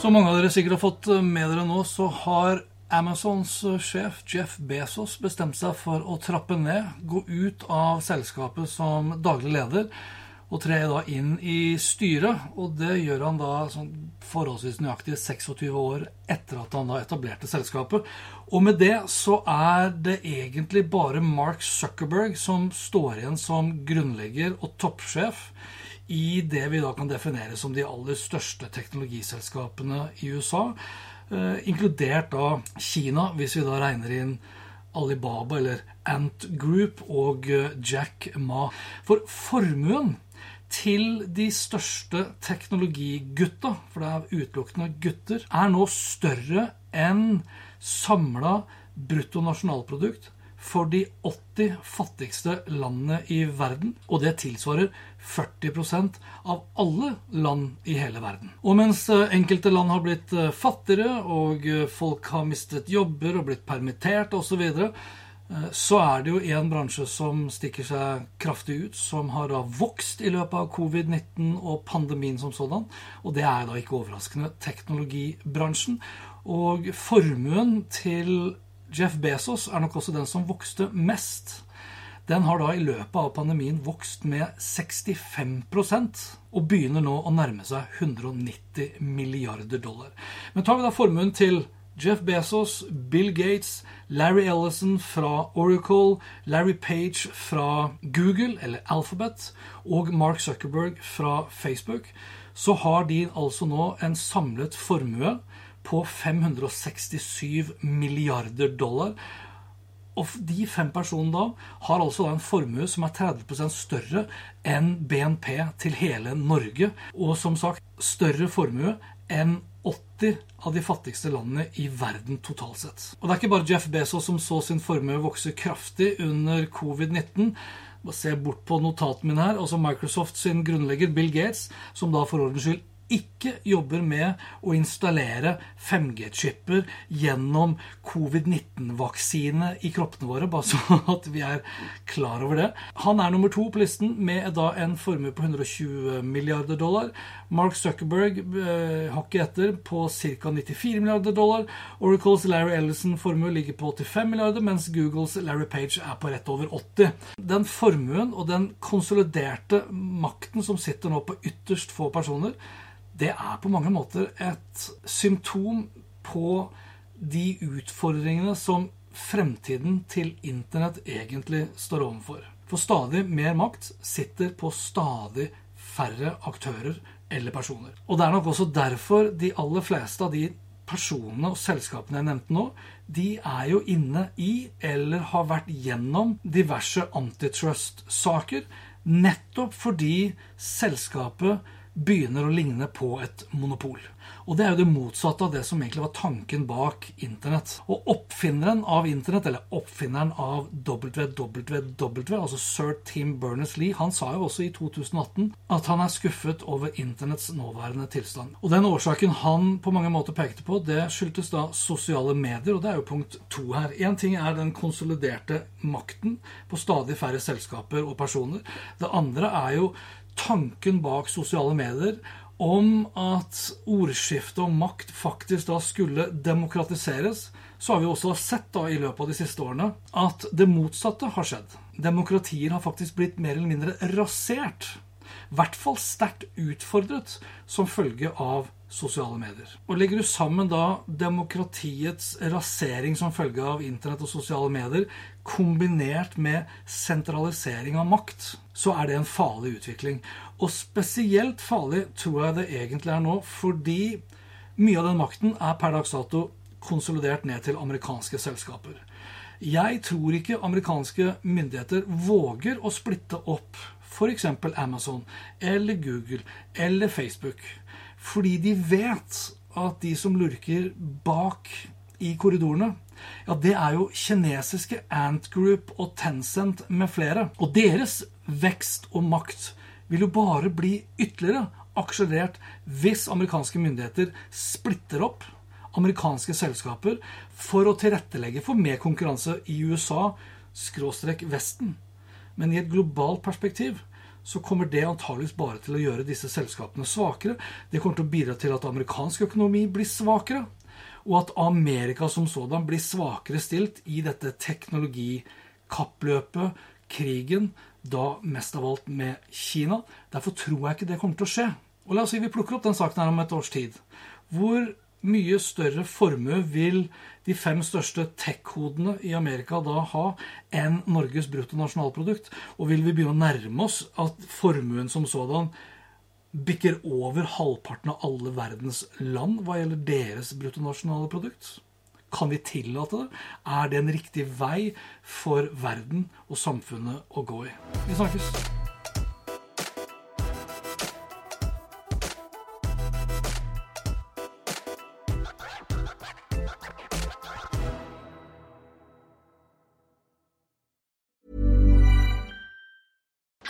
Som mange av dere sikkert har fått med dere nå, så har Amazons sjef Jeff Bezos bestemt seg for å trappe ned, gå ut av selskapet som daglig leder og tre da inn i styret. Og det gjør han da sånn forholdsvis nøyaktig 26 år etter at han da etablerte selskapet. Og med det så er det egentlig bare Mark Zuckerberg som står igjen som grunnlegger og toppsjef i det vi da kan definere som de aller største teknologiselskapene i USA. Eh, inkludert da Kina, hvis vi da regner inn Alibaba eller Ant Group og eh, Jack Ma. For formuen til de største teknologigutta, for det er utelukkende gutter, er nå større enn samla bruttonasjonalprodukt for de 80 fattigste landene i verden. Og det tilsvarer 40% av alle land i hele verden. Og mens eh, enkelte land har blitt eh, fattigere, og eh, folk har mistet jobber og blitt permittert osv., så, videre, så er det jo én bransje som stikker seg kraftig ut, som har da vokst i løpet av covid-19 og pandemien som sådan. Og det er da ikke overraskende teknologibransjen. Og formuen til Jeff Bezos er nok også den som vokste mest. Den har da i løpet av pandemien vokst med 65% og begynner nå å nærme seg 190 milliarder dollar. Men tar vi da formuen til Jeff Bezos, Bill Gates, Larry Ellison fra Oracle, Larry Page fra Google, eller Alphabet, og Mark Zuckerberg fra Facebook, så har de altså nå en samlet formue på 567 milliarder dollar. Og de fem personene da har altså en formue som er 30% større enn BNP til hele Norge. Og som sagt større formue enn 80 av de fattigste landene i verden totalt sett. Og det er ikke bare Jeff Bezos som så sin formue vokse kraftig under covid-19. Bare se bort på notatene mine her. Altså Microsoft sin grunnlegger Bill Gates, som da for ordens skyld ikke jobber med å installere 5G-chipper gjennom covid-19-vaksine i kroppene våre, bare så at vi er klar over det. Han er nummer to på listen med da en formue på 120 milliarder dollar. Mark Zuckerberg eh, hakket etter på ca. 94 milliarder dollar. Oracles Larry Ellison-formue ligger på 85 milliarder, mens Googles Larry Page er på rett over 80. Den formuen og den konsoliderte makten som sitter nå på ytterst få personer, det er på mange måter et symptom på de utfordringene som fremtiden til Internett egentlig står overfor. For stadig mer makt sitter på stadig færre aktører eller personer. Og det er nok også derfor de aller fleste av de personene og selskapene jeg nevnte nå, de er jo inne i eller har vært gjennom diverse antitrust-saker, nettopp fordi selskapet begynner å ligne på et monopol. Og det er jo det motsatte av det som egentlig var tanken bak Internett. Og oppfinneren av Internett, eller oppfinneren av WWW, altså sir Tim Berners-Lee, han sa jo også i 2018 at han er skuffet over Internetts nåværende tilstand. Og den årsaken han på mange måter pekte på, det skyldtes da sosiale medier, og det er jo punkt to her. Én ting er den konsoliderte makten på stadig færre selskaper og personer. Det andre er jo tanken bak sosiale medier om at ordskiftet og makt faktisk da skulle demokratiseres, så har vi også sett da i løpet av de siste årene at det motsatte har skjedd. Demokratier har faktisk blitt mer eller mindre rasert. I hvert fall sterkt utfordret som følge av sosiale medier. Og Legger du sammen da demokratiets rasering som følge av internett og sosiale medier, kombinert med sentralisering av makt, så er det en farlig utvikling. Og spesielt farlig tror jeg det egentlig er nå, fordi mye av den makten er per dags dato konsolidert ned til amerikanske selskaper. Jeg tror ikke amerikanske myndigheter våger å splitte opp f.eks. Amazon eller Google eller Facebook fordi de vet at de som lurker bak i korridorene, ja, det er jo kinesiske Ant Group og Tencent med flere. Og deres vekst og makt vil jo bare bli ytterligere akselerert hvis amerikanske myndigheter splitter opp amerikanske selskaper for å tilrettelegge for mer konkurranse i USA, skråstrek Vesten. Men i et globalt perspektiv så kommer det antageligvis bare til å gjøre disse selskapene svakere. Det kommer til å bidra til at amerikansk økonomi blir svakere, og at Amerika som sådan blir svakere stilt i dette teknologikappløpet, krigen, da mest av alt med Kina. Derfor tror jeg ikke det kommer til å skje. Og la oss si vi plukker opp den saken her om et års tid. Hvor mye større formue vil de fem største tech-hodene i Amerika da ha enn Norges bruttonasjonalprodukt? Og vil vi begynne å nærme oss at formuen som sådan bikker over halvparten av alle verdens land hva gjelder deres bruttonasjonale produkt? Kan vi tillate det? Er det en riktig vei for verden og samfunnet å gå i? Vi snakkes.